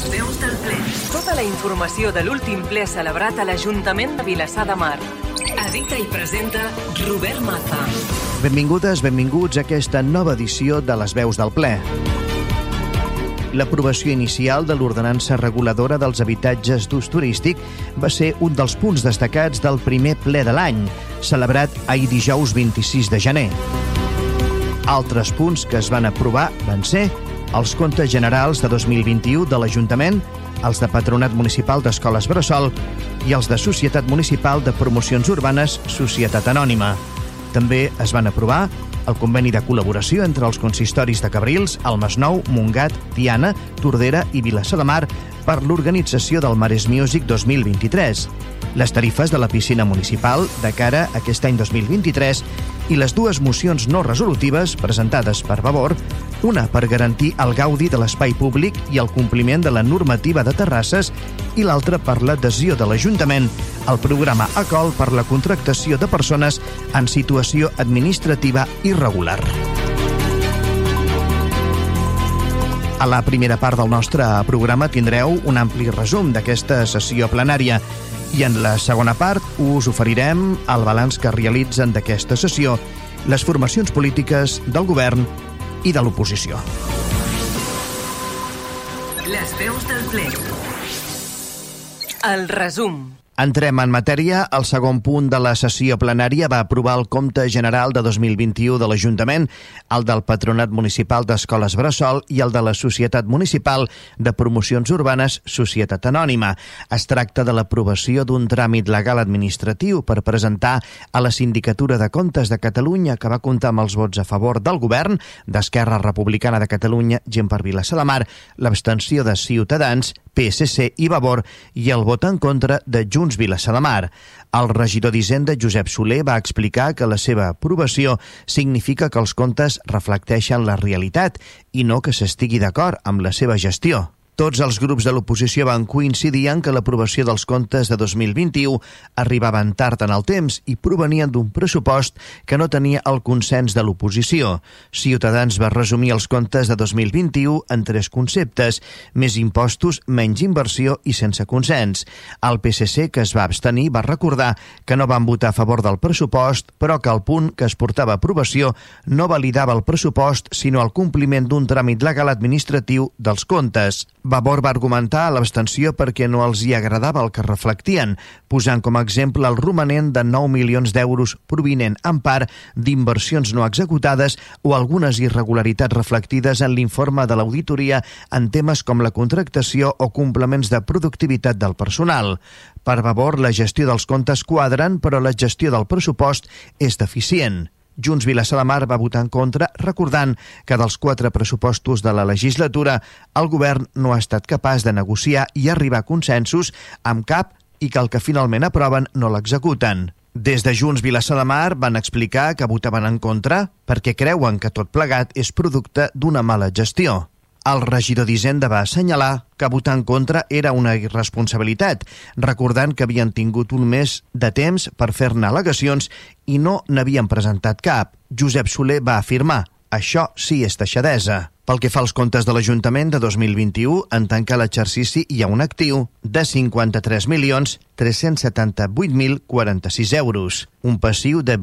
Les veus del ple. Tota la informació de l'últim ple celebrat a l'Ajuntament de Vilassar de Mar. Edita i presenta Robert Maza. Benvingudes, benvinguts a aquesta nova edició de les veus del ple. L'aprovació inicial de l'ordenança reguladora dels habitatges d'ús turístic va ser un dels punts destacats del primer ple de l'any, celebrat ahir dijous 26 de gener. Altres punts que es van aprovar van ser els comptes generals de 2021 de l'Ajuntament, els de Patronat Municipal d'Escoles Bressol i els de Societat Municipal de Promocions Urbanes Societat Anònima. També es van aprovar el conveni de col·laboració entre els consistoris de Cabrils, el Masnou, Montgat, Tiana, Tordera i Vilassar de Mar per l'organització del Mares Music 2023, les tarifes de la piscina municipal de cara a aquest any 2023 i les dues mocions no resolutives presentades per Vavor, una per garantir el gaudi de l'espai públic i el compliment de la normativa de terrasses i l'altra per l'adhesió de l'Ajuntament al programa ACOL per la contractació de persones en situació administrativa irregular. A la primera part del nostre programa tindreu un ampli resum d'aquesta sessió plenària i en la segona part us oferirem el balanç que realitzen d'aquesta sessió les formacions polítiques del govern i de l'oposició. Les veus del ple. El resum. Entrem en matèria. El segon punt de la sessió plenària va aprovar el compte general de 2021 de l'Ajuntament, el del Patronat Municipal d'Escoles Bressol i el de la Societat Municipal de Promocions Urbanes Societat Anònima. Es tracta de l'aprovació d'un tràmit legal administratiu per presentar a la Sindicatura de Comptes de Catalunya que va comptar amb els vots a favor del govern, d'Esquerra Republicana de Catalunya, gent per Vilassar de Mar, l'abstenció de Ciutadans, PSC i Vavor i el vot en contra de Junts Vilassar de Mar. El regidor d'Hisenda, Josep Soler, va explicar que la seva aprovació significa que els comptes reflecteixen la realitat i no que s'estigui d'acord amb la seva gestió. Tots els grups de l'oposició van coincidir en que l'aprovació dels comptes de 2021 arribaven tard en el temps i provenien d'un pressupost que no tenia el consens de l'oposició. Ciutadans va resumir els comptes de 2021 en tres conceptes, més impostos, menys inversió i sense consens. El PSC, que es va abstenir, va recordar que no van votar a favor del pressupost, però que el punt que es portava a aprovació no validava el pressupost, sinó el compliment d'un tràmit legal administratiu dels comptes. Vavor va argumentar l'abstenció perquè no els hi agradava el que reflectien, posant com a exemple el romanent de 9 milions d'euros provinent en part d'inversions no executades o algunes irregularitats reflectides en l'informe de l'auditoria en temes com la contractació o complements de productivitat del personal. Per Vavor, la gestió dels comptes quadren, però la gestió del pressupost és deficient. Junts Vilassar de Mar va votar en contra, recordant que dels quatre pressupostos de la legislatura el govern no ha estat capaç de negociar i arribar a consensos amb cap i que el que finalment aproven no l'executen. Des de Junts Vilassar de Mar van explicar que votaven en contra perquè creuen que tot plegat és producte d'una mala gestió. El regidor d'Hisenda va assenyalar que votar en contra era una irresponsabilitat, recordant que havien tingut un mes de temps per fer-ne al·legacions i no n'havien presentat cap. Josep Soler va afirmar això sí és deixadesa. Pel que fa als comptes de l'Ajuntament de 2021, en tancar l'exercici hi ha un actiu de 53.378.046 euros, un passiu de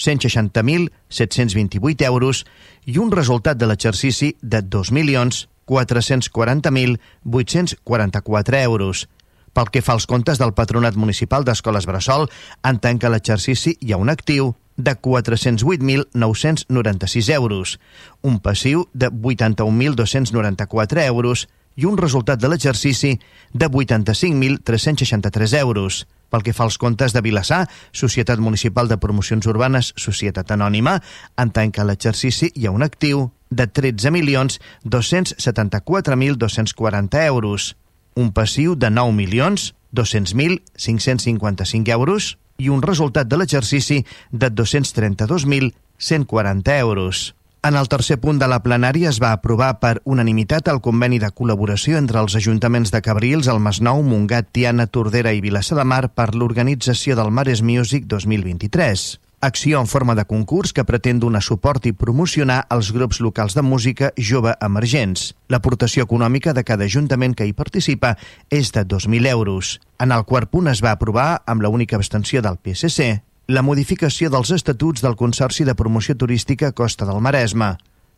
21.160.728 euros i un resultat de l'exercici de 2.440.844 euros. Pel que fa als comptes del Patronat Municipal d'Escoles Bressol, en tanca l'exercici hi ha un actiu de 408.996 euros, un passiu de 81.294 euros i un resultat de l'exercici de 85.363 euros. Pel que fa als comptes de Vilassar, Societat Municipal de Promocions Urbanes, Societat Anònima, en que l'exercici hi ha un actiu de 13.274.240 euros, un passiu de 9.200.555 euros i un resultat de l'exercici de 232.140 euros. En el tercer punt de la plenària es va aprovar per unanimitat el conveni de col·laboració entre els ajuntaments de Cabrils, el Masnou, Montgat, Tiana, Tordera i Vilassar de Mar per l'organització del Mares Music 2023. acció en forma de concurs que pretén donar suport i promocionar els grups locals de música jove emergents. L'aportació econòmica de cada ajuntament que hi participa és de 2.000 euros. En el quart punt es va aprovar, amb la única abstenció del PSC, la modificació dels estatuts del Consorci de Promoció Turística Costa del Maresme.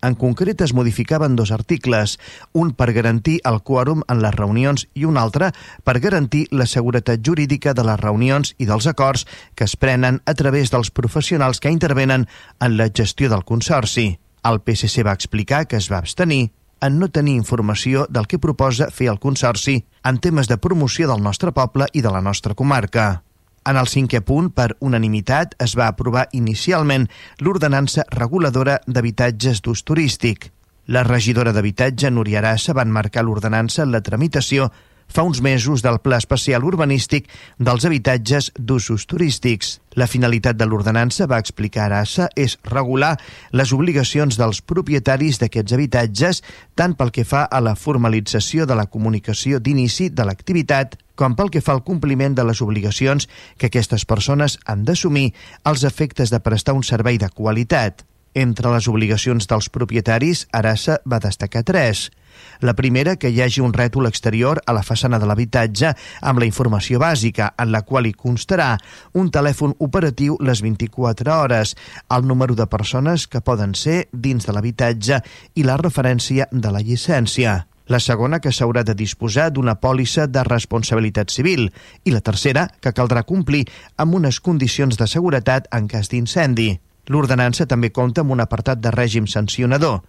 En concret, es modificaven dos articles, un per garantir el quòrum en les reunions i un altre per garantir la seguretat jurídica de les reunions i dels acords que es prenen a través dels professionals que intervenen en la gestió del Consorci. El PSC va explicar que es va abstenir en no tenir informació del que proposa fer el Consorci en temes de promoció del nostre poble i de la nostra comarca. En el cinquè punt, per unanimitat, es va aprovar inicialment l'ordenança reguladora d'habitatges d'ús turístic. La regidora d'Habitatge, Núria Arassa, va marcar l'ordenança en la tramitació fa uns mesos del Pla Especial Urbanístic dels habitatges d'usos turístics. La finalitat de l'ordenança, va explicar Arassa, és regular les obligacions dels propietaris d'aquests habitatges tant pel que fa a la formalització de la comunicació d'inici de l'activitat com pel que fa al compliment de les obligacions que aquestes persones han d'assumir als efectes de prestar un servei de qualitat. Entre les obligacions dels propietaris, Arassa va destacar tres – la primera, que hi hagi un rètol exterior a la façana de l'habitatge amb la informació bàsica, en la qual hi constarà un telèfon operatiu les 24 hores, el número de persones que poden ser dins de l'habitatge i la referència de la llicència. La segona, que s'haurà de disposar d'una pòlissa de responsabilitat civil. I la tercera, que caldrà complir amb unes condicions de seguretat en cas d'incendi. L'ordenança també compta amb un apartat de règim sancionador.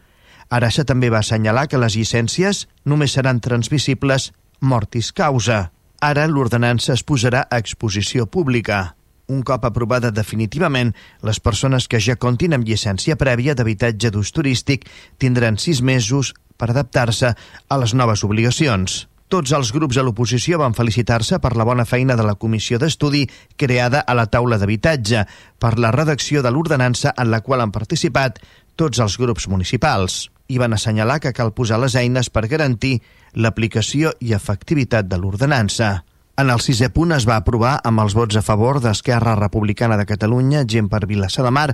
Arassa també va assenyalar que les llicències només seran transmissibles mortis causa. Ara l'ordenança es posarà a exposició pública. Un cop aprovada definitivament, les persones que ja comptin amb llicència prèvia d'habitatge d'ús turístic tindran sis mesos per adaptar-se a les noves obligacions. Tots els grups a l'oposició van felicitar-se per la bona feina de la comissió d'estudi creada a la taula d'habitatge, per la redacció de l'ordenança en la qual han participat tots els grups municipals i van assenyalar que cal posar les eines per garantir l'aplicació i efectivitat de l'ordenança. En el sisè punt es va aprovar amb els vots a favor d'Esquerra Republicana de Catalunya, gent per Vilassar de Mar,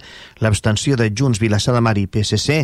l'abstenció de Junts, Vilassar de Mar i PSC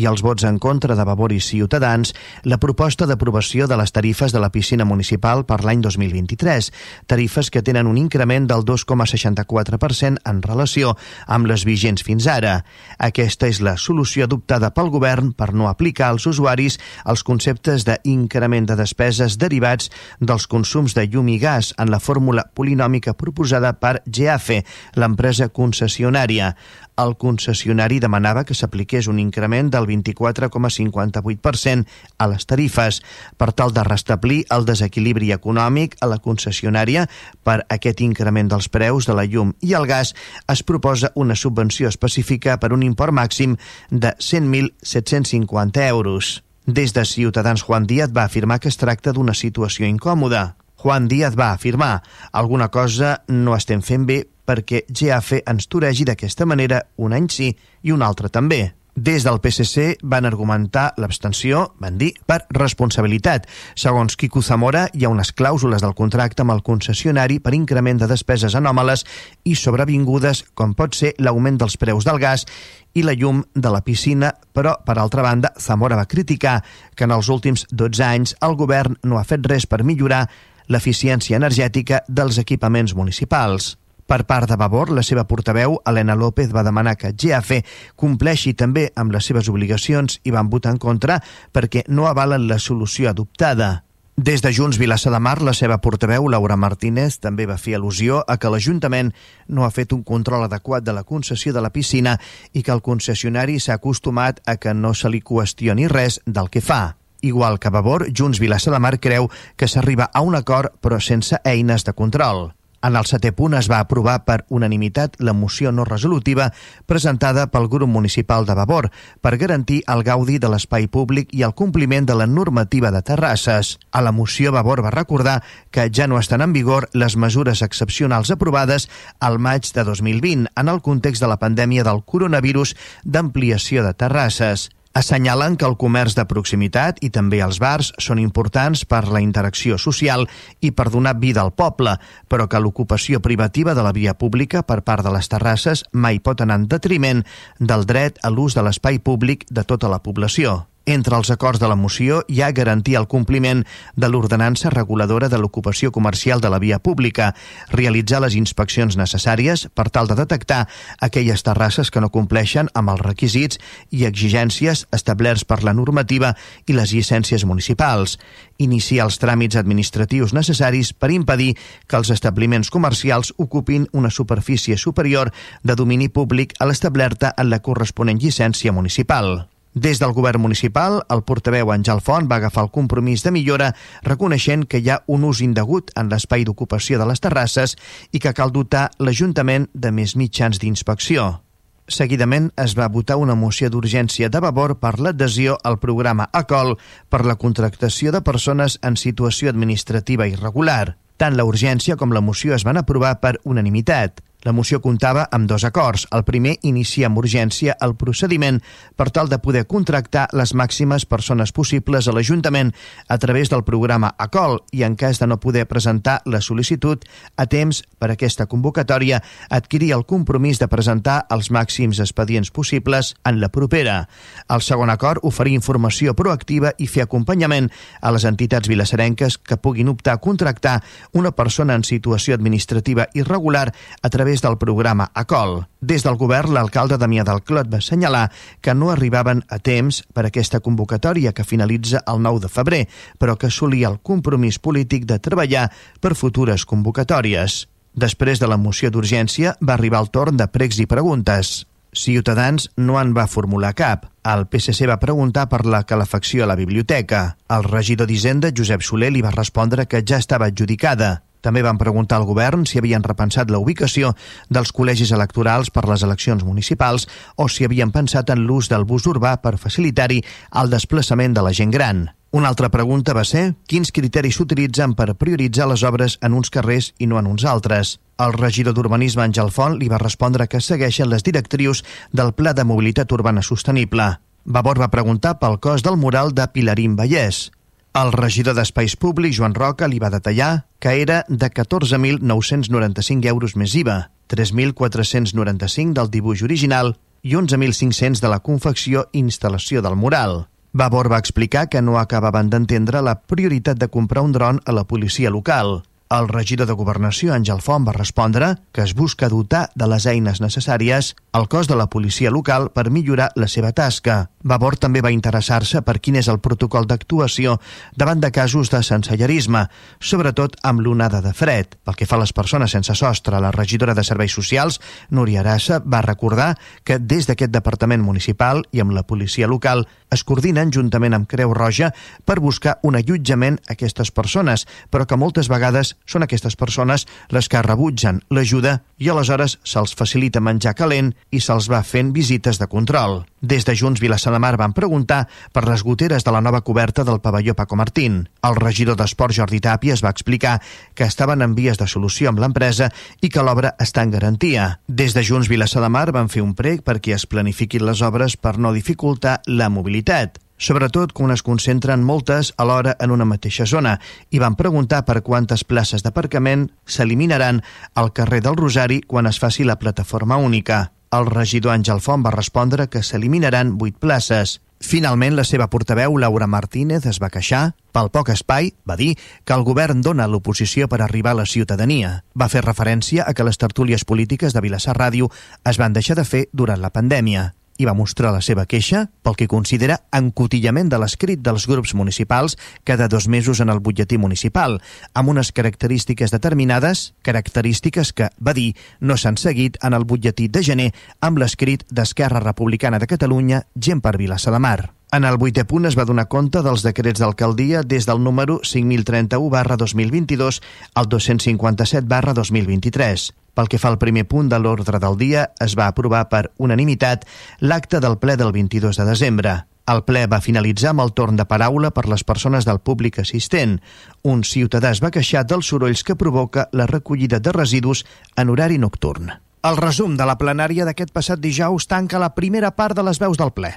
i els vots en contra de Vavor i Ciutadans, la proposta d'aprovació de les tarifes de la piscina municipal per l'any 2023, tarifes que tenen un increment del 2,64% en relació amb les vigents fins ara. Aquesta és la solució adoptada pel govern per no aplicar als usuaris els conceptes d'increment de despeses derivats dels consums de llum i gas en la fórmula polinòmica proposada per GAFE, l'empresa concessionària. El concessionari demanava que s'apliqués un increment del 24,58% a les tarifes per tal de restablir el desequilibri econòmic a la concessionària per aquest increment dels preus de la llum i el gas es proposa una subvenció específica per un import màxim de 100.750 euros. Des de Ciutadans, Juan Díaz va afirmar que es tracta d'una situació incòmoda. Juan Díaz va afirmar alguna cosa no estem fent bé perquè GAF ens toregi d'aquesta manera un any sí i un altre també. Des del PSC van argumentar l'abstenció, van dir, per responsabilitat. Segons Quico Zamora, hi ha unes clàusules del contracte amb el concessionari per increment de despeses anòmales i sobrevingudes, com pot ser l'augment dels preus del gas i la llum de la piscina, però, per altra banda, Zamora va criticar que en els últims 12 anys el govern no ha fet res per millorar l'eficiència energètica dels equipaments municipals. Per part de Vavor, la seva portaveu, Helena López, va demanar que GAF compleixi també amb les seves obligacions i van votar en contra perquè no avalen la solució adoptada. Des de Junts Vilassa de Mar, la seva portaveu, Laura Martínez, també va fer al·lusió a que l'Ajuntament no ha fet un control adequat de la concessió de la piscina i que el concessionari s'ha acostumat a que no se li qüestioni res del que fa. Igual que Vavor, Junts Vilassa de Mar creu que s'arriba a un acord però sense eines de control. En el setè punt es va aprovar per unanimitat la moció no resolutiva presentada pel grup municipal de Vavor per garantir el gaudi de l'espai públic i el compliment de la normativa de terrasses. A la moció Vavor va recordar que ja no estan en vigor les mesures excepcionals aprovades al maig de 2020 en el context de la pandèmia del coronavirus d'ampliació de terrasses. Assenyalen que el comerç de proximitat i també els bars són importants per la interacció social i per donar vida al poble, però que l'ocupació privativa de la via pública per part de les terrasses mai pot anar en detriment del dret a l'ús de l'espai públic de tota la població. Entre els acords de la moció hi ha garantir el compliment de l'ordenança reguladora de l'ocupació comercial de la via pública, realitzar les inspeccions necessàries per tal de detectar aquelles terrasses que no compleixen amb els requisits i exigències establerts per la normativa i les llicències municipals, iniciar els tràmits administratius necessaris per impedir que els establiments comercials ocupin una superfície superior de domini públic a l'establerta en la corresponent llicència municipal. Des del govern municipal, el portaveu Àngel Font va agafar el compromís de millora reconeixent que hi ha un ús indegut en l'espai d'ocupació de les terrasses i que cal dotar l'Ajuntament de més mitjans d'inspecció. Seguidament es va votar una moció d'urgència de Vavor per l'adhesió al programa ACOL per la contractació de persones en situació administrativa irregular. Tant la urgència com la moció es van aprovar per unanimitat. La moció comptava amb dos acords. El primer inicia amb urgència el procediment per tal de poder contractar les màximes persones possibles a l'Ajuntament a través del programa ACOL i en cas de no poder presentar la sol·licitud a temps per aquesta convocatòria adquirir el compromís de presentar els màxims expedients possibles en la propera. El segon acord oferir informació proactiva i fer acompanyament a les entitats vilassarenques que puguin optar a contractar una persona en situació administrativa irregular a través través del programa ACOL. Des del govern, l'alcalde Damià del Clot va assenyalar que no arribaven a temps per aquesta convocatòria que finalitza el 9 de febrer, però que assolia el compromís polític de treballar per futures convocatòries. Després de la moció d'urgència va arribar el torn de pregs i preguntes. Ciutadans no en va formular cap. El PSC va preguntar per la calefacció a la biblioteca. El regidor d'Hisenda, Josep Soler, li va respondre que ja estava adjudicada. També van preguntar al govern si havien repensat la ubicació dels col·legis electorals per les eleccions municipals o si havien pensat en l'ús del bus urbà per facilitar-hi el desplaçament de la gent gran. Una altra pregunta va ser quins criteris s'utilitzen per prioritzar les obres en uns carrers i no en uns altres. El regidor d'Urbanisme, Àngel Font, li va respondre que segueixen les directrius del Pla de Mobilitat Urbana Sostenible. Vavor va preguntar pel cost del mural de Pilarín Vallès. El regidor d'Espais Públics, Joan Roca, li va detallar que era de 14.995 euros més IVA, 3.495 del dibuix original i 11.500 de la confecció i instal·lació del mural. Vavor va explicar que no acabaven d'entendre la prioritat de comprar un dron a la policia local. El regidor de Governació, Àngel Font, va respondre que es busca dotar de les eines necessàries al cos de la policia local per millorar la seva tasca. Vavor també va interessar-se per quin és el protocol d'actuació davant de casos de sensellerisme, sobretot amb l'onada de fred. Pel que fa a les persones sense sostre, la regidora de Serveis Socials, Núria Arassa, va recordar que des d'aquest departament municipal i amb la policia local es coordinen juntament amb Creu Roja per buscar un allotjament a aquestes persones, però que moltes vegades són aquestes persones les que rebutgen l'ajuda i aleshores se'ls facilita menjar calent i se'ls va fent visites de control. Des de Junts Vilassar de Mar van preguntar per les goteres de la nova coberta del pavelló Paco Martín. El regidor d'Esport Jordi Tàpies va explicar que estaven en vies de solució amb l'empresa i que l'obra està en garantia. Des de Junts Vilassar de Mar van fer un prec perquè es planifiquin les obres per no dificultar la mobilitat sobretot quan es concentren moltes alhora en una mateixa zona, i van preguntar per quantes places d'aparcament s'eliminaran al carrer del Rosari quan es faci la plataforma única. El regidor Àngel Font va respondre que s'eliminaran 8 places. Finalment, la seva portaveu, Laura Martínez, es va queixar. Pel poc espai, va dir, que el govern dona l'oposició per arribar a la ciutadania. Va fer referència a que les tertúlies polítiques de Vilassar Ràdio es van deixar de fer durant la pandèmia i va mostrar la seva queixa pel que considera encotillament de l'escrit dels grups municipals cada dos mesos en el butlletí municipal, amb unes característiques determinades, característiques que, va dir, no s'han seguit en el butlletí de gener amb l'escrit d'Esquerra Republicana de Catalunya, gent per Vilassar de Mar. En el vuitè punt es va donar compte dels decrets d'alcaldia des del número 5031 barra 2022 al 257 barra 2023. Pel que fa al primer punt de l'ordre del dia, es va aprovar per unanimitat l'acte del ple del 22 de desembre. El ple va finalitzar amb el torn de paraula per les persones del públic assistent. Un ciutadà es va queixar dels sorolls que provoca la recollida de residus en horari nocturn. El resum de la plenària d'aquest passat dijous tanca la primera part de les veus del ple.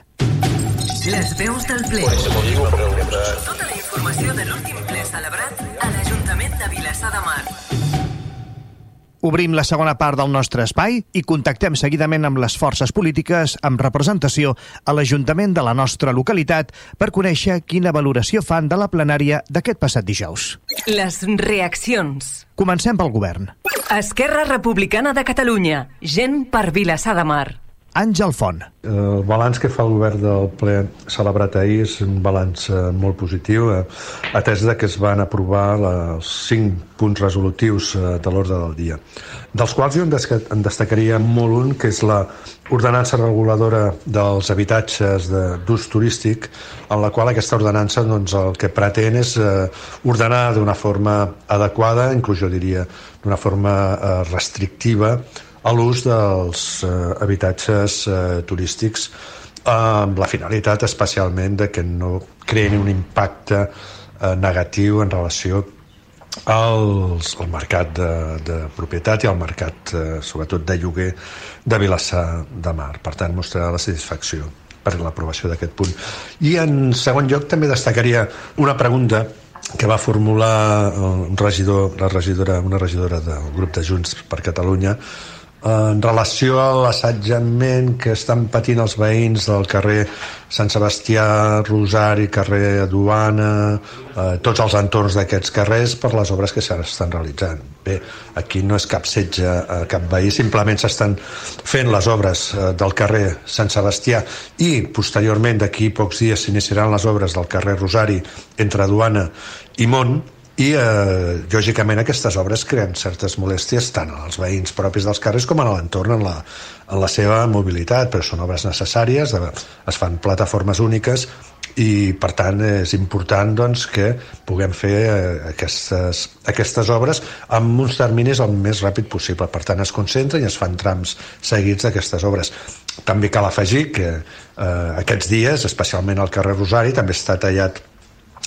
Les veus del ple. Tota la informació de l'últim ple celebrat a l'Ajuntament de Vilassar de Mar. Obrim la segona part del nostre espai i contactem seguidament amb les forces polítiques amb representació a l'Ajuntament de la nostra localitat per conèixer quina valoració fan de la plenària d'aquest passat dijous. Les reaccions. Comencem pel govern. Esquerra Republicana de Catalunya. Gent per Vilassar de Mar. Àngel Font. El balanç que fa el govern del ple celebrat ahir és un balanç eh, molt positiu, eh, atès de que es van aprovar els cinc punts resolutius eh, de l'ordre del dia, dels quals jo en destacaria molt un, que és la ordenança reguladora dels habitatges d'ús turístic, en la qual aquesta ordenança doncs, el que pretén és ordenar d'una forma adequada, inclús jo diria d'una forma restrictiva, a l'ús dels eh, habitatges eh, turístics amb la finalitat especialment de que no creïn un impacte eh, negatiu en relació als, al mercat de, de propietat i al mercat, eh, sobretot de lloguer, de Vilassar de Mar. Per tant, mostrar la satisfacció per l'aprovació d'aquest punt. I en segon lloc també destacaria una pregunta que va formular un regidor, la regidora, una regidora del grup de Junts per Catalunya en relació a l'assetjament que estan patint els veïns del carrer Sant Sebastià, Rosari, carrer Aduana, eh, tots els entorns d'aquests carrers per les obres que s'estan realitzant. Bé, aquí no és cap setge a cap veí, simplement s'estan fent les obres eh, del carrer Sant Sebastià i posteriorment d'aquí pocs dies s'iniciaran les obres del carrer Rosari entre Aduana i Mont, i eh, lògicament aquestes obres creen certes molèsties tant als veïns propis dels carrers com a l'entorn en, la, en la seva mobilitat, però són obres necessàries, es fan plataformes úniques i per tant és important doncs, que puguem fer eh, aquestes, aquestes obres amb uns terminis el més ràpid possible. Per tant es concentren i es fan trams seguits d'aquestes obres. També cal afegir que eh, aquests dies, especialment al carrer Rosari, també està tallat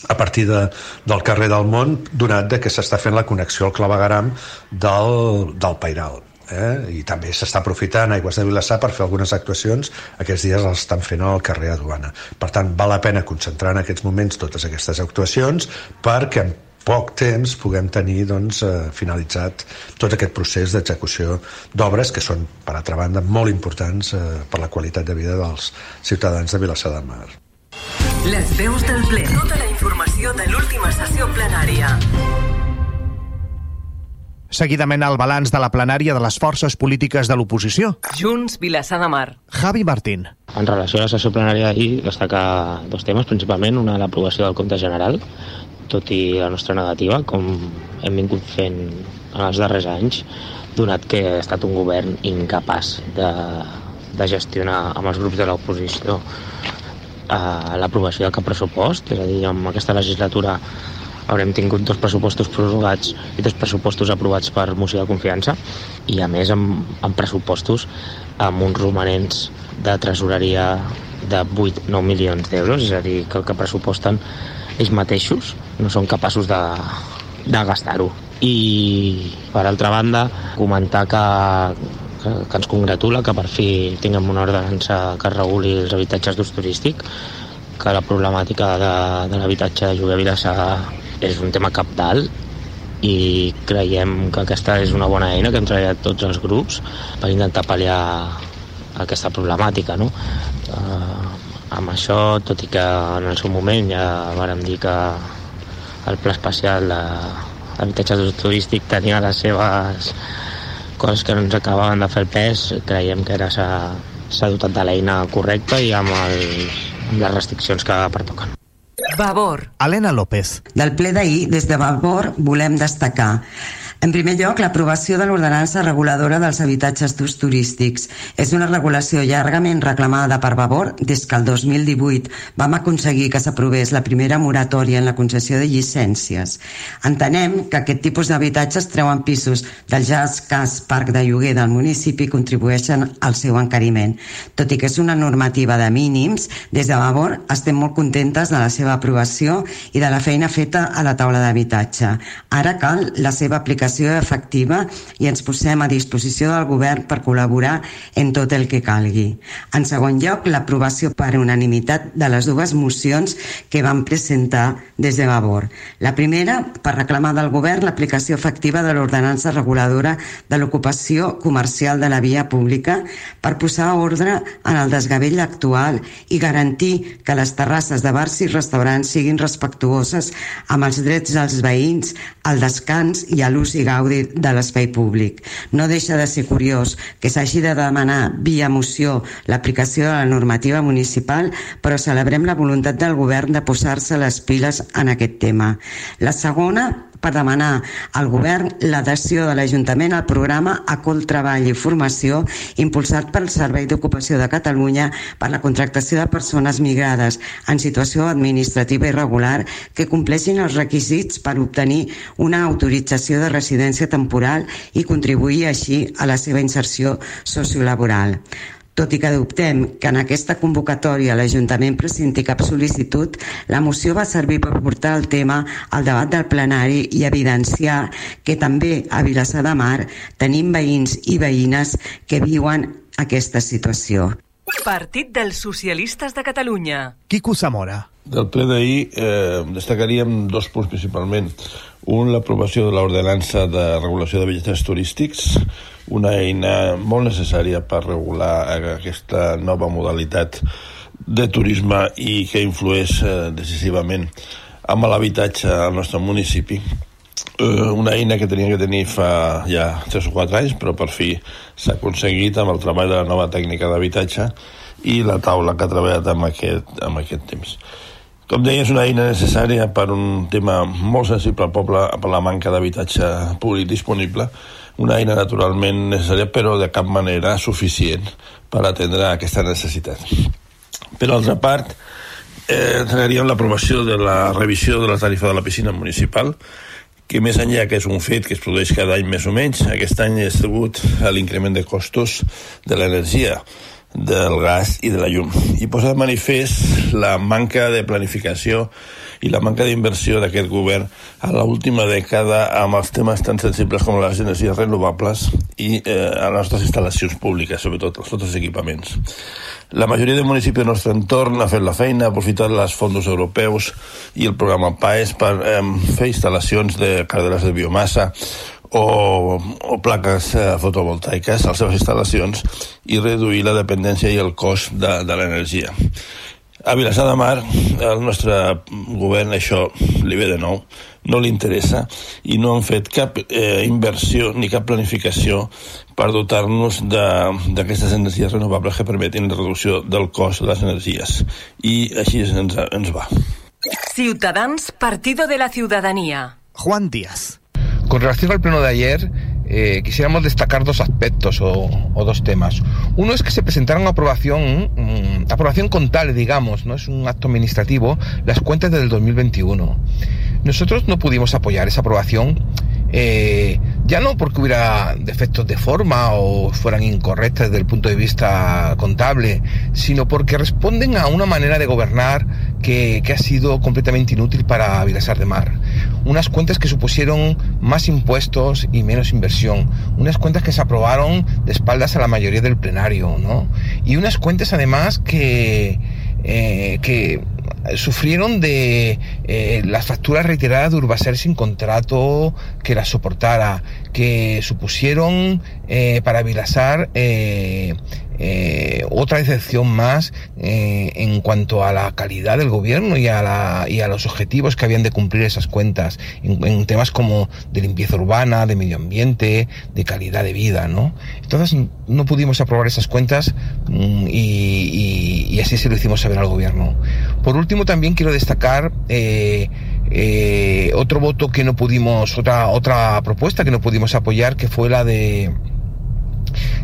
a partir de, del carrer del Món, donat de que s'està fent la connexió al clavegaram del, del Pairal. Eh? i també s'està aprofitant Aigües de Vilassar per fer algunes actuacions aquests dies les estan fent al carrer Aduana per tant val la pena concentrar en aquests moments totes aquestes actuacions perquè en poc temps puguem tenir doncs, eh, finalitzat tot aquest procés d'execució d'obres que són, per altra banda, molt importants eh, per la qualitat de vida dels ciutadans de Vilassar de Mar. Les veus del ple. Tota la informació de l'última sessió plenària. Seguidament el balanç de la plenària de les forces polítiques de l'oposició. Junts, Vilassar de Mar. Javi Martín. En relació a la sessió plenària d'ahir, destacar dos temes, principalment una l'aprovació del compte general, tot i la nostra negativa, com hem vingut fent en els darrers anys, donat que ha estat un govern incapaç de, de gestionar amb els grups de l'oposició a l'aprovació de cap pressupost, és a dir, amb aquesta legislatura haurem tingut dos pressupostos prorrogats i dos pressupostos aprovats per moció de confiança i a més amb, amb pressupostos amb uns romanents de tresoreria de 8-9 milions d'euros, és a dir, que el que pressuposten ells mateixos no són capaços de, de gastar-ho. I, per altra banda, comentar que que, que ens congratula que per fi tinguem una ordenança que reguli els habitatges d'ús turístic, que la problemàtica de, de l'habitatge de lloguer a Vilassar és un tema capdalt i creiem que aquesta és una bona eina que hem treballat tots els grups per intentar pal·liar aquesta problemàtica. No? Uh, amb això, tot i que en el seu moment ja vàrem dir que el pla especial d'habitatge turístic tenia les seves coses que no ens acabaven de fer el pes, creiem que ara s'ha dotat de l'eina correcta i amb, el, amb les restriccions que pertoquen. Vavor. Helena López. Del ple d'ahir, des de Vavor, volem destacar en primer lloc, l'aprovació de l'ordenança reguladora dels habitatges d'ús turístics. És una regulació llargament reclamada per Vavor des que el 2018 vam aconseguir que s'aprovés la primera moratòria en la concessió de llicències. Entenem que aquest tipus d'habitatges treuen pisos del ja escàs parc de lloguer del municipi i contribueixen al seu encariment. Tot i que és una normativa de mínims, des de Vavor estem molt contentes de la seva aprovació i de la feina feta a la taula d'habitatge. Ara cal la seva aplicació aplicació efectiva i ens posem a disposició del govern per col·laborar en tot el que calgui. En segon lloc, l'aprovació per unanimitat de les dues mocions que van presentar des de Vavor. La primera, per reclamar del govern l'aplicació efectiva de l'ordenança reguladora de l'ocupació comercial de la via pública per posar ordre en el desgavell actual i garantir que les terrasses de bars i restaurants siguin respectuoses amb els drets dels veïns, al descans i a l'ús i gaudi de l'espai públic. No deixa de ser curiós que s'hagi de demanar via moció l'aplicació de la normativa municipal, però celebrem la voluntat del govern de posar-se les piles en aquest tema. La segona, per demanar al govern l'adhesió de l'Ajuntament al programa Acol Treball i Formació impulsat pel Servei d'Ocupació de Catalunya per la contractació de persones migrades en situació administrativa irregular que compleixin els requisits per obtenir una autorització de residència temporal i contribuir així a la seva inserció sociolaboral. Tot i que dubtem que en aquesta convocatòria l'Ajuntament presenti cap sol·licitud, la moció va servir per portar el tema al debat del plenari i evidenciar que també a Vilassar de Mar tenim veïns i veïnes que viuen aquesta situació. Partit dels Socialistes de Catalunya. Quico Zamora. Del ple d'ahir eh, destacaríem dos punts principalment. Un, l'aprovació de l'ordenança de regulació de bitllets turístics, una eina molt necessària per regular aquesta nova modalitat de turisme i que influeix eh, decisivament amb l'habitatge al nostre municipi. Eh, una eina que teníem que tenir fa ja 3 o 4 anys, però per fi s'ha aconseguit amb el treball de la nova tècnica d'habitatge i la taula que ha treballat amb aquest, amb aquest temps. Com deia, és una eina necessària per un tema molt sensible al poble, per la manca d'habitatge públic disponible, una eina naturalment necessària però de cap manera suficient per atendre aquesta necessitat. Per altra part, eh, entregaríem l'aprovació de la revisió de la tarifa de la piscina municipal, que més enllà que és un fet que es produeix cada any més o menys, aquest any és degut a l'increment de costos de l'energia, del gas i de la llum. I posa de manifest la manca de planificació i la manca d'inversió d'aquest govern a l'última dècada amb els temes tan sensibles com les energies renovables i eh, a les nostres instal·lacions públiques, sobretot els nostres equipaments. La majoria de municipis del nostre entorn ha fet la feina, ha aprofitat els fons europeus i el programa PAES per eh, fer instal·lacions de carreres de biomassa o, o plaques eh, fotovoltaiques a les seves instal·lacions i reduir la dependència i el cost de, de l'energia. A Vilassar de Mar, el nostre govern això li ve de nou, no li interessa i no han fet cap eh, inversió ni cap planificació per dotar-nos d'aquestes energies renovables que permetin la reducció del cost de les energies. I així ens, ens va. Ciutadans, Partido de la Ciudadanía. Juan Díaz. Con relación al pleno de ayer, eh, quisiéramos destacar dos aspectos o, o, dos temas. Uno es que se presentaron a aprobación, mmm, aprobación contable, digamos, no es un acto administrativo, las cuentas del 2021. Nosotros no pudimos apoyar esa aprobación eh, ya no porque hubiera defectos de forma o fueran incorrectas desde el punto de vista contable, sino porque responden a una manera de gobernar que, que ha sido completamente inútil para Vilasar de Mar. Unas cuentas que supusieron más impuestos y menos inversión. Unas cuentas que se aprobaron de espaldas a la mayoría del plenario, ¿no? Y unas cuentas además que, eh, que sufrieron de eh, las facturas reiteradas de Urbaser sin contrato que las soportara, que supusieron eh, para Vilasar eh, otra decepción más en cuanto a la calidad del gobierno y a, la, y a los objetivos que habían de cumplir esas cuentas en, temas como de limpieza urbana, de medio ambiente, de calidad de vida, ¿no? Entonces no pudimos aprobar esas cuentas mm, y, y, así se lo hicimos saber al gobierno. Por último también quiero destacar eh, eh, otro voto que no pudimos, otra, otra propuesta que no pudimos apoyar, que fue la de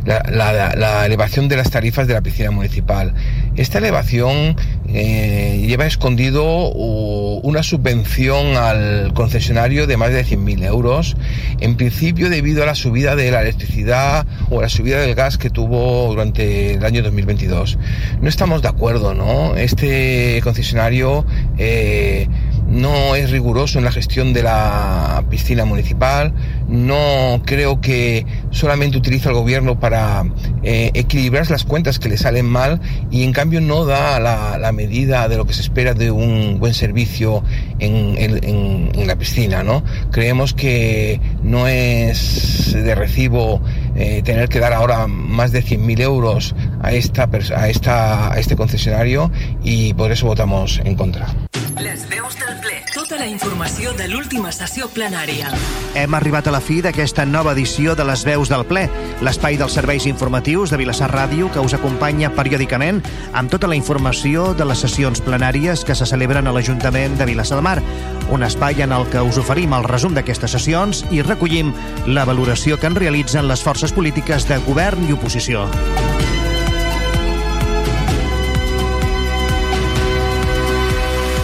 la, la, elevación de las tarifas de la piscina municipal. Esta elevación eh, lleva escondido una subvención al concesionario de más de 100.000 euros, en principio debido a la subida de la electricidad o la subida del gas que tuvo durante el año 2022. No estamos de acuerdo, ¿no? Este concesionario eh, no es riguroso en la gestión de la piscina municipal, no creo que solamente utiliza el gobierno para eh, equilibrar las cuentas que le salen mal y en cambio no da la, medida de lo que se espera de un buen servicio en, la piscina. ¿no? Creemos que no es de recibo eh, tener que dar ahora más de 100.000 euros a, a, esta, a este concesionario y por eso votamos en contra. Les veus del ple. Tota la informació de l'última sessió plenària. Hem arribat a la fi d'aquesta nova edició de les veus del ple, l'espai dels serveis informatius de Vilassar Ràdio que us acompanya periòdicament amb tota la informació de les sessions plenàries que se celebren a l'Ajuntament de Vilassar de Mar. Un espai en el que us oferim el resum d'aquestes sessions i recollim la valoració que en realitzen les forces polítiques de govern i oposició.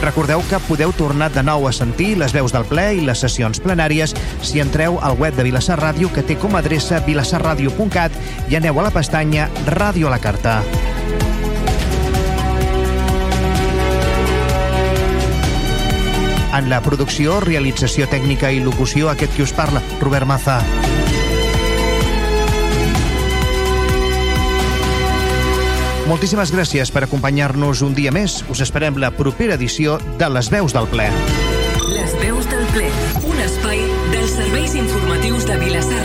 Recordeu que podeu tornar de nou a sentir les veus del ple i les sessions plenàries si entreu al web de Vilassar Ràdio que té com a adreça vilassarradio.cat i aneu a la pestanya Ràdio a la Carta. En la producció, realització tècnica i locució, aquest qui us parla, Robert Maza. Moltíssimes gràcies per acompanyar-nos un dia més. Us esperem la propera edició de Les Veus del Ple. Les veus del ple. Un espai dels serveis informatius de Vilassar